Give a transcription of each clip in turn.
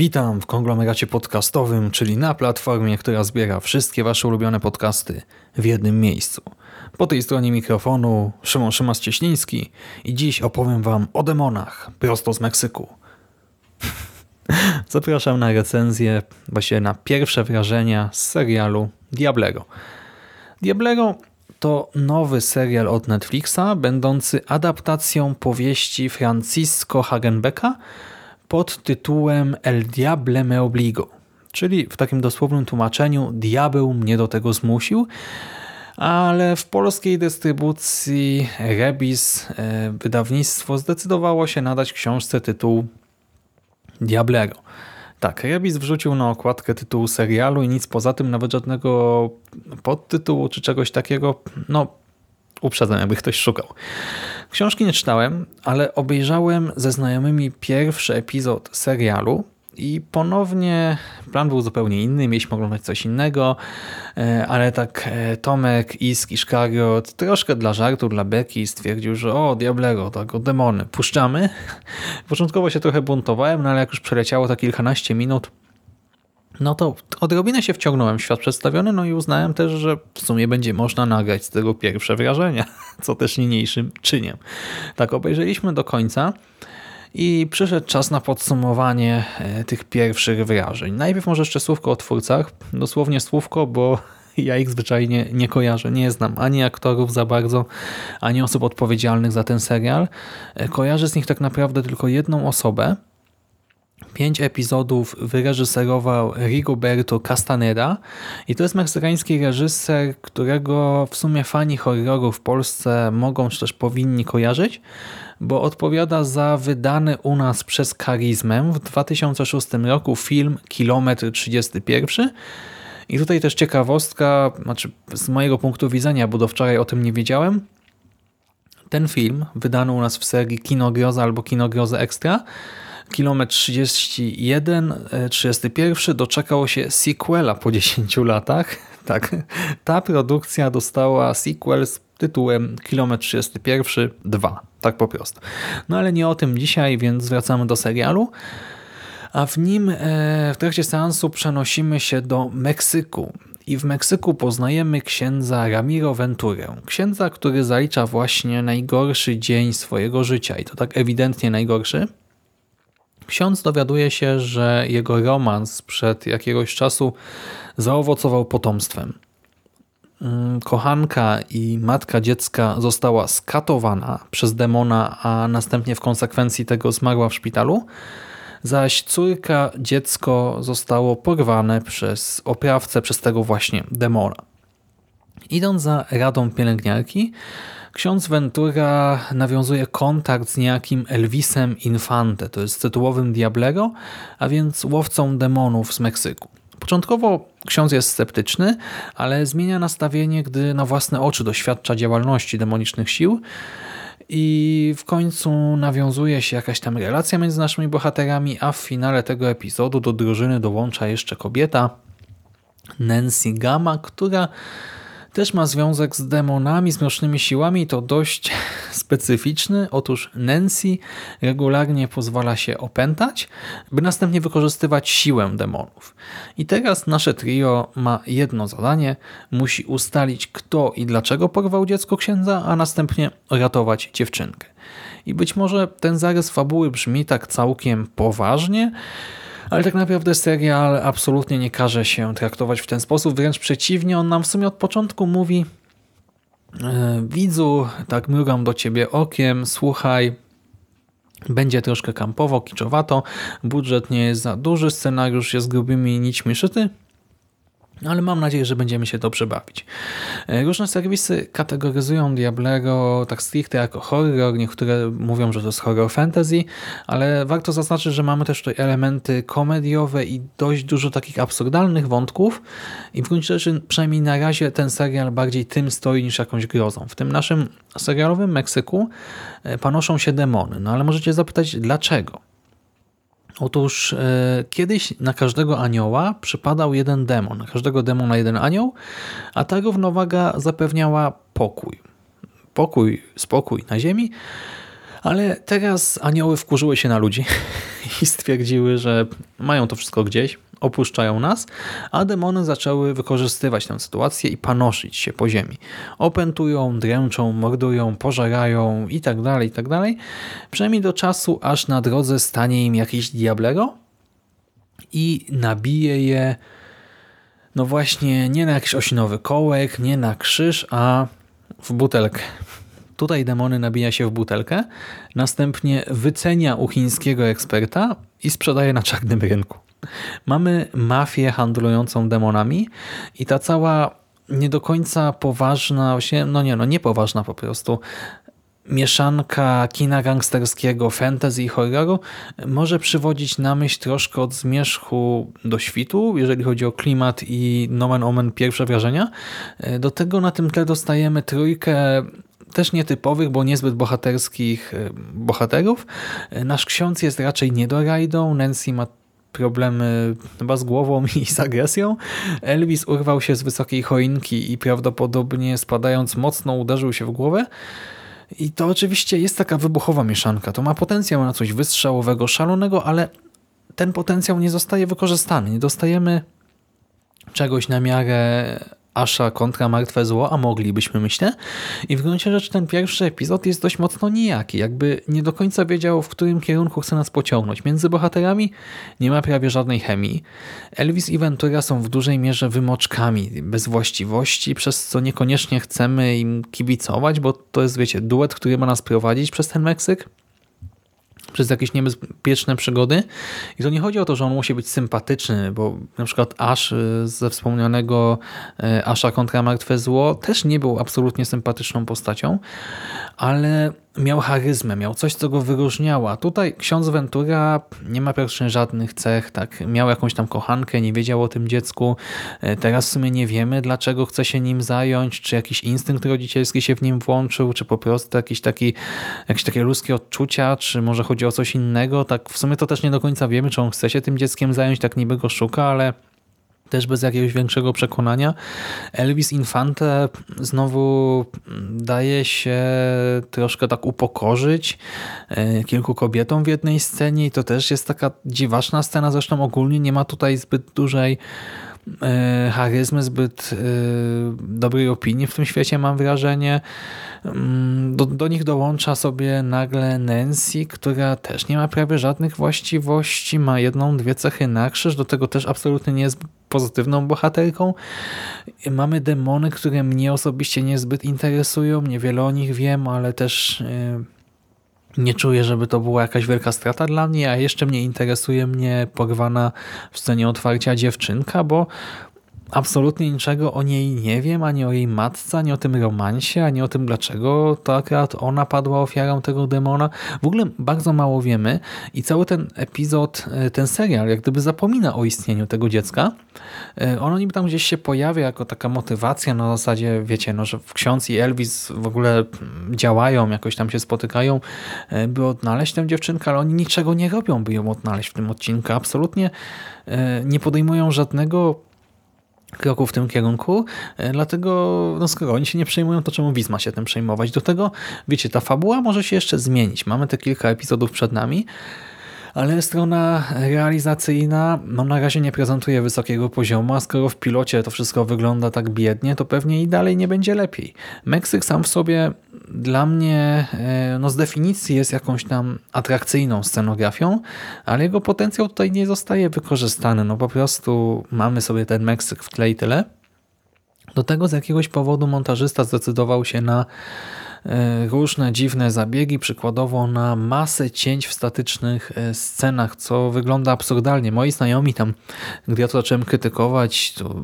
Witam w konglomeracie podcastowym, czyli na platformie, która zbiera wszystkie wasze ulubione podcasty w jednym miejscu. Po tej stronie mikrofonu Szymon Szymas-Cieśliński i dziś opowiem wam o demonach prosto z Meksyku. Zapraszam na recenzję, właśnie na pierwsze wrażenia z serialu Diablego. Diablego to nowy serial od Netflixa, będący adaptacją powieści Francisco Hagenbecka pod tytułem El Diable me obligo, czyli w takim dosłownym tłumaczeniu Diabeł mnie do tego zmusił, ale w polskiej dystrybucji Rebis e, wydawnictwo zdecydowało się nadać książce tytuł Diablero. Tak, Rebis wrzucił na okładkę tytułu serialu i nic poza tym, nawet żadnego podtytułu czy czegoś takiego, no uprzedzam, jakby ktoś szukał. Książki nie czytałem, ale obejrzałem ze znajomymi pierwszy epizod serialu i ponownie plan był zupełnie inny, mieliśmy oglądać coś innego, e, ale tak e, Tomek, Isk i Szkariot troszkę dla żartu, dla beki stwierdził, że o Diablero, tak o demony, puszczamy. Początkowo się trochę buntowałem, no ale jak już przeleciało to kilkanaście minut, no to odrobinę się wciągnąłem w świat przedstawiony, no i uznałem też, że w sumie będzie można nagrać z tego pierwsze wrażenia, co też niniejszym czyniem. Tak, obejrzeliśmy do końca i przyszedł czas na podsumowanie e, tych pierwszych wrażeń. Najpierw może jeszcze słówko o twórcach, dosłownie słówko, bo ja ich zwyczajnie nie kojarzę, nie znam ani aktorów za bardzo, ani osób odpowiedzialnych za ten serial. E, Kojarzę z nich tak naprawdę tylko jedną osobę, Pięć epizodów wyreżyserował Rigoberto Castaneda i to jest meksykański reżyser, którego w sumie fani horroru w Polsce mogą czy też powinni kojarzyć, bo odpowiada za wydany u nas przez Karizmę w 2006 roku film Kilometr 31 i tutaj też ciekawostka, znaczy z mojego punktu widzenia, bo do wczoraj o tym nie wiedziałem, ten film wydany u nas w serii Kinogroza albo Kinogroza Extra kilometr 31, 31 doczekał się sequela po 10 latach. Tak, ta produkcja dostała sequel z tytułem Kilometr 31 2. Tak po prostu. No ale nie o tym dzisiaj, więc wracamy do serialu. A w nim e, w trakcie seansu przenosimy się do Meksyku. I w Meksyku poznajemy księdza Ramiro Venturę. Księdza, który zalicza właśnie najgorszy dzień swojego życia. I to tak ewidentnie najgorszy Ksiądz dowiaduje się, że jego romans przed jakiegoś czasu zaowocował potomstwem. Mm, kochanka i matka dziecka została skatowana przez demona, a następnie w konsekwencji tego zmarła w szpitalu, zaś córka, dziecko zostało porwane przez oprawcę, przez tego właśnie demona. Idąc za radą pielęgniarki, ksiądz Ventura nawiązuje kontakt z niejakim Elvisem Infante, to jest tytułowym Diablero, a więc łowcą demonów z Meksyku. Początkowo ksiądz jest sceptyczny, ale zmienia nastawienie, gdy na własne oczy doświadcza działalności demonicznych sił i w końcu nawiązuje się jakaś tam relacja między naszymi bohaterami, a w finale tego epizodu do drużyny dołącza jeszcze kobieta, Nancy Gama, która też ma związek z demonami, z mrocznymi siłami i to dość specyficzny. Otóż Nancy regularnie pozwala się opętać, by następnie wykorzystywać siłę demonów. I teraz nasze trio ma jedno zadanie. Musi ustalić kto i dlaczego porwał dziecko księdza, a następnie ratować dziewczynkę. I być może ten zarys fabuły brzmi tak całkiem poważnie, ale tak naprawdę serial absolutnie nie każe się traktować w ten sposób, wręcz przeciwnie, on nam w sumie od początku mówi e, widzu, tak mrugam do ciebie okiem, słuchaj, będzie troszkę kampowo, kiczowato, budżet nie jest za duży, scenariusz jest grubymi nićmi szyty, ale mam nadzieję, że będziemy się dobrze bawić. E, różne serwisy kategoryzują Diablego tak stricte jako horror, niektóre mówią, że to jest horror fantasy, ale warto zaznaczyć, że mamy też tutaj elementy komediowe i dość dużo takich absurdalnych wątków i w gruncie rzeczy przynajmniej na razie ten serial bardziej tym stoi niż jakąś grozą. W tym naszym serialowym Meksyku e, panoszą się demony, no ale możecie zapytać dlaczego? Otóż e, kiedyś na każdego anioła przypadał jeden demon, na każdego demona jeden anioł, a ta równowaga zapewniała pokój. Pokój, spokój na ziemi, ale teraz anioły wkurzyły się na ludzi i stwierdziły, że mają to wszystko gdzieś, opuszczają nas, a demony zaczęły wykorzystywać tę sytuację i panoszyć się po ziemi. Opętują, dręczą, mordują, pożerają i tak dalej, i tak. Przynajmniej do czasu, aż na drodze stanie im jakiś diablero i nabije je no właśnie nie na jakiś osinowy kołek, nie na krzyż, a w butelkę. Tutaj demony nabija się w butelkę, następnie wycenia u chińskiego eksperta i sprzedaje na czarnym rynku. Mamy mafię handlującą demonami i ta cała nie do końca poważna, no nie, no niepoważna po prostu, mieszanka kina gangsterskiego, fantasy i horroru może przywodzić na myśl troszkę od zmierzchu do świtu, jeżeli chodzi o klimat i nomen omen pierwsze wrażenia. Do tego na tym tle dostajemy trójkę też nietypowych, bo niezbyt bohaterskich e, bohaterów. Nasz ksiądz jest raczej niedorajdą, Nancy ma problemy chyba z głową i z agresją. Elvis urwał się z wysokiej choinki i prawdopodobnie spadając mocno uderzył się w głowę. I to oczywiście jest taka wybuchowa mieszanka. To ma potencjał na coś wystrzałowego, szalonego, ale ten potencjał nie zostaje wykorzystany. Nie dostajemy czegoś na miarę Asha kontra Martwe Zło, a moglibyśmy, myślę. I w gruncie rzeczy ten pierwszy epizod jest dość mocno nijaki. Jakby nie do końca wiedział, w którym kierunku chce nas pociągnąć. Między bohaterami nie ma prawie żadnej chemii. Elvis i Ventura są w dużej mierze wymoczkami, bez właściwości, przez co niekoniecznie chcemy im kibicować, bo to jest, wiecie, duet, który ma nas prowadzić przez ten Meksyk przez jakieś niebezpieczne przygody. I to nie chodzi o to, że on musi być sympatyczny, bo na przykład Ash y, ze wspomnianego y, Asha kontra Martwe Zło też nie był absolutnie sympatyczną postacią, ale miał charyzmę, miał coś, co go wyróżniało. Tutaj ksiądz Ventura nie ma praktycznie żadnych cech, tak, miał jakąś tam kochankę, nie wiedział o tym dziecku. E, teraz w sumie nie wiemy, dlaczego chce się nim zająć, czy jakiś instynkt rodzicielski się w nim włączył, czy po prostu jakiś taki, jakieś takie ludzkie odczucia, czy może chodzi o coś innego. Tak w sumie to też nie do końca wiemy, czy on chce się tym dzieckiem zająć, tak niby go szuka, ale też bez jakiegoś większego przekonania. Elvis Infante znowu daje się troszkę tak upokorzyć e, kilku kobietom w jednej scenie i to też jest taka dziwaczna scena, zresztą ogólnie nie ma tutaj zbyt dużej e, charyzmy, zbyt e, dobrej opinii w tym świecie mam wrażenie. Mm, do, do nich dołącza sobie nagle Nancy, która też nie ma prawie żadnych właściwości, ma jedną, dwie cechy na krzyż, do tego też absolutnie nie jest pozytywną bohaterką. Mamy demony, które mnie osobiście niezbyt interesują, niewiele o nich wiem, ale też yy, nie czuję, żeby to była jakaś wielka strata dla mnie, a jeszcze mnie interesuje mnie porwana w scenie otwarcia dziewczynka, bo absolutnie niczego o niej nie wiem, ani o jej matce, ani o tym romansie, ani o tym, dlaczego to akurat ona padła ofiarą tego demona. W ogóle bardzo mało wiemy i cały ten epizod, e, ten serial, jak gdyby zapomina o istnieniu tego dziecka. E, ono niby tam gdzieś się pojawia jako taka motywacja na zasadzie, wiecie, no, że ksiądz i Elvis w ogóle działają, jakoś tam się spotykają, e, by odnaleźć tę dziewczynkę, ale oni niczego nie robią, by ją odnaleźć w tym odcinku. Absolutnie nie podejmują żadnego kroku w tym kierunku, e, dlatego no skoro oni się nie przejmują, to czemu Wiz ma się tym przejmować? Do tego, wiecie, ta fabuła może się jeszcze zmienić. Mamy te kilka epizodów przed nami, ale strona realizacyjna no na razie nie prezentuje wysokiego poziomu, a skoro w pilocie to wszystko wygląda tak biednie, to pewnie i dalej nie będzie lepiej. Meksyk sam w sobie dla mnie e, no z definicji jest jakąś tam atrakcyjną scenografią, ale jego potencjał tutaj nie zostaje wykorzystany. No po prostu mamy sobie ten Meksyk w tle i tyle. Do tego z jakiegoś powodu montażysta zdecydował się na różne dziwne zabiegi, przykładowo na masę cięć w statycznych e, scenach, co wygląda absurdalnie. Moi znajomi tam, gdy ja to zacząłem krytykować, to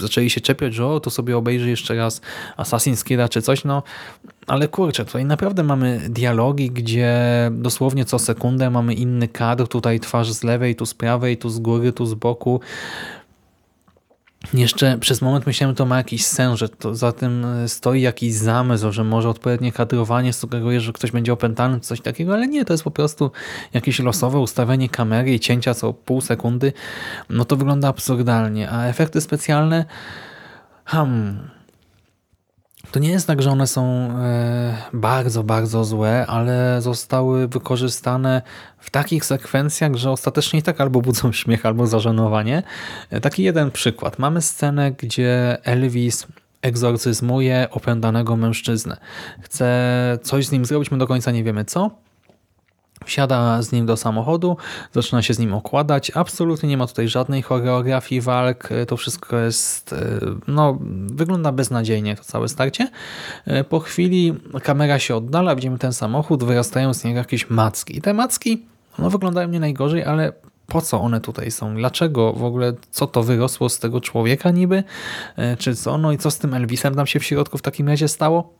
zaczęli się czepiać, że o, to sobie obejrzy jeszcze raz Assassin's Creed czy coś, no ale kurczę, tutaj naprawdę mamy dialogi, gdzie dosłownie co sekundę mamy inny kadr, tutaj twarz z lewej, tu z prawej, tu z góry, tu z boku. Jeszcze przez moment myślałem, że to ma jakiś sens, że to za tym stoi jakiś zamysł, że może odpowiednie kadrowanie sugeruje, że ktoś będzie opętany, coś takiego, ale nie, to jest po prostu jakieś losowe ustawienie kamery i cięcia co pół sekundy. No to wygląda absurdalnie, a efekty specjalne hmm, to nie jest tak, że one są e, bardzo, bardzo złe, ale zostały wykorzystane w takich sekwencjach, że ostatecznie i tak albo budzą śmiech, albo zażenowanie. E, Taki jeden przykład. Mamy scenę, gdzie Elvis egzorcyzmuje opętanego mężczyznę. Chce coś z nim zrobić, my do końca nie wiemy co. Wsiada z nim do samochodu, zaczyna się z nim okładać. Absolutnie nie ma tutaj żadnej choreografii walk. To wszystko jest, e, no, wygląda beznadziejnie to całe starcie. E, Po chwili kamera się oddala, widzimy ten samochód, wyrastają z niego jakieś macki. I te macki, no, wyglądają nie najgorzej, ale po co one tutaj są? Dlaczego w ogóle, co to wyrosło z tego człowieka niby? E, Czy co? No i co z tym Elvisem tam się w środku w takim razie stało?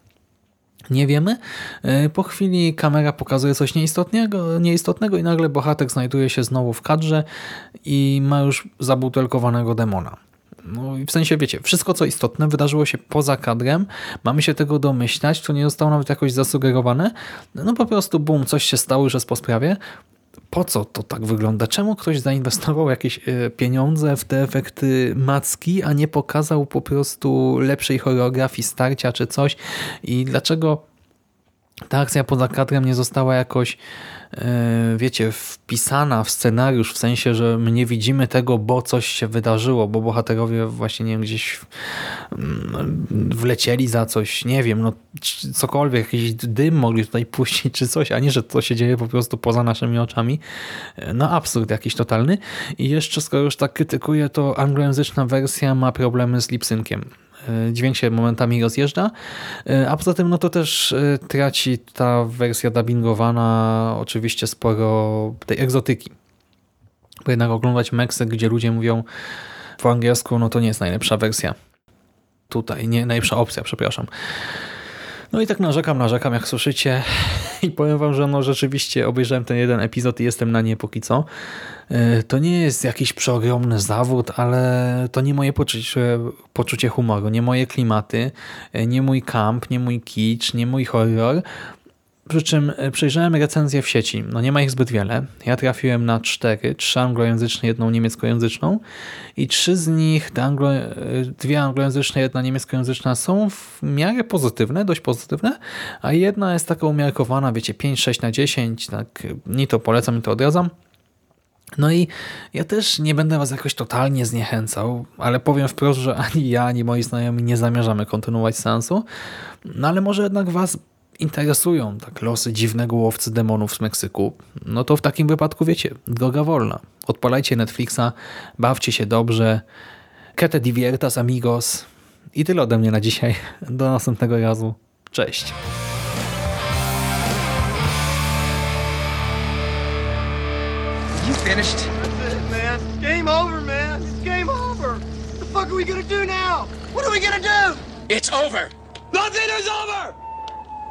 Nie wiemy. E, Po chwili kamera pokazuje coś nieistotnego, nieistotnego i nagle bohater znajduje się znowu w kadrze i ma już zabutelkowanego demona. No i w sensie, wiecie, wszystko co istotne wydarzyło się poza kadrem, mamy się tego domyślać, to nie zostało nawet jakoś zasugerowane, no po prostu bum, coś się stało już jest po sprawie. Po co to tak wygląda? Czemu ktoś zainwestował jakieś e, pieniądze w te efekty macki, a nie pokazał po prostu lepszej choreografii starcia czy coś? I dlaczego ta akcja poza kadrem nie została jakoś, e, wiecie, wpisana w scenariusz, w sensie, że my nie widzimy tego, bo coś się wydarzyło, bo bohaterowie właśnie, nie wiem, gdzieś mm, wlecieli za coś, nie wiem, no cokolwiek, jakiś dym mogli tutaj puścić czy coś, a nie, że to się dzieje po prostu poza naszymi oczami. E, No absurd jakiś totalny. I jeszcze, skoro już tak krytykuję, to anglojęzyczna wersja ma problemy z lipsynkiem dźwięk się momentami rozjeżdża, a poza tym no to też e, traci ta wersja dubbingowana oczywiście sporo tej egzotyki. Bo jednak oglądać Meksyk, gdzie ludzie mówią po angielsku, no to nie jest najlepsza wersja. Tutaj, nie najlepsza opcja, przepraszam. No i tak narzekam, narzekam, jak słyszycie i powiem wam, że no rzeczywiście obejrzałem ten jeden epizod i jestem na nie póki co. E, To nie jest jakiś przeogromny zawód, ale to nie moje poczucie, poczucie humoru, nie moje klimaty, e, nie mój kamp, nie mój kicz, nie mój horror. Przy czym e, przejrzałem recenzje w sieci. No nie ma ich zbyt wiele. Ja trafiłem na cztery. Trzy anglojęzyczne, jedną niemieckojęzyczną. I trzy z nich, te anglo, e, dwie anglojęzyczne, jedna niemieckojęzyczna są w miarę pozytywne, dość pozytywne, a jedna jest taka umiarkowana, wiecie, 5-6 na 10. Tak, ni to polecam, ni to odradzam. No i ja też nie będę was jakoś totalnie zniechęcał, ale powiem wprost, że ani ja, ani moi znajomi nie zamierzamy kontynuować seansu. No ale może jednak was interesują tak losy dziwnego łowcy demonów z Meksyku. No to w takim wypadku wiecie, droga wolna. Odpalajcie Netflixa, bawcie się dobrze. Que te diviertas amigos. I tyle ode mnie na dzisiaj. Do następnego razu. Cześć. You finished? That's it, man. Game over, man. It's game over. What the fuck are we gonna do now? What are we gonna do? It's over. Nothing is over!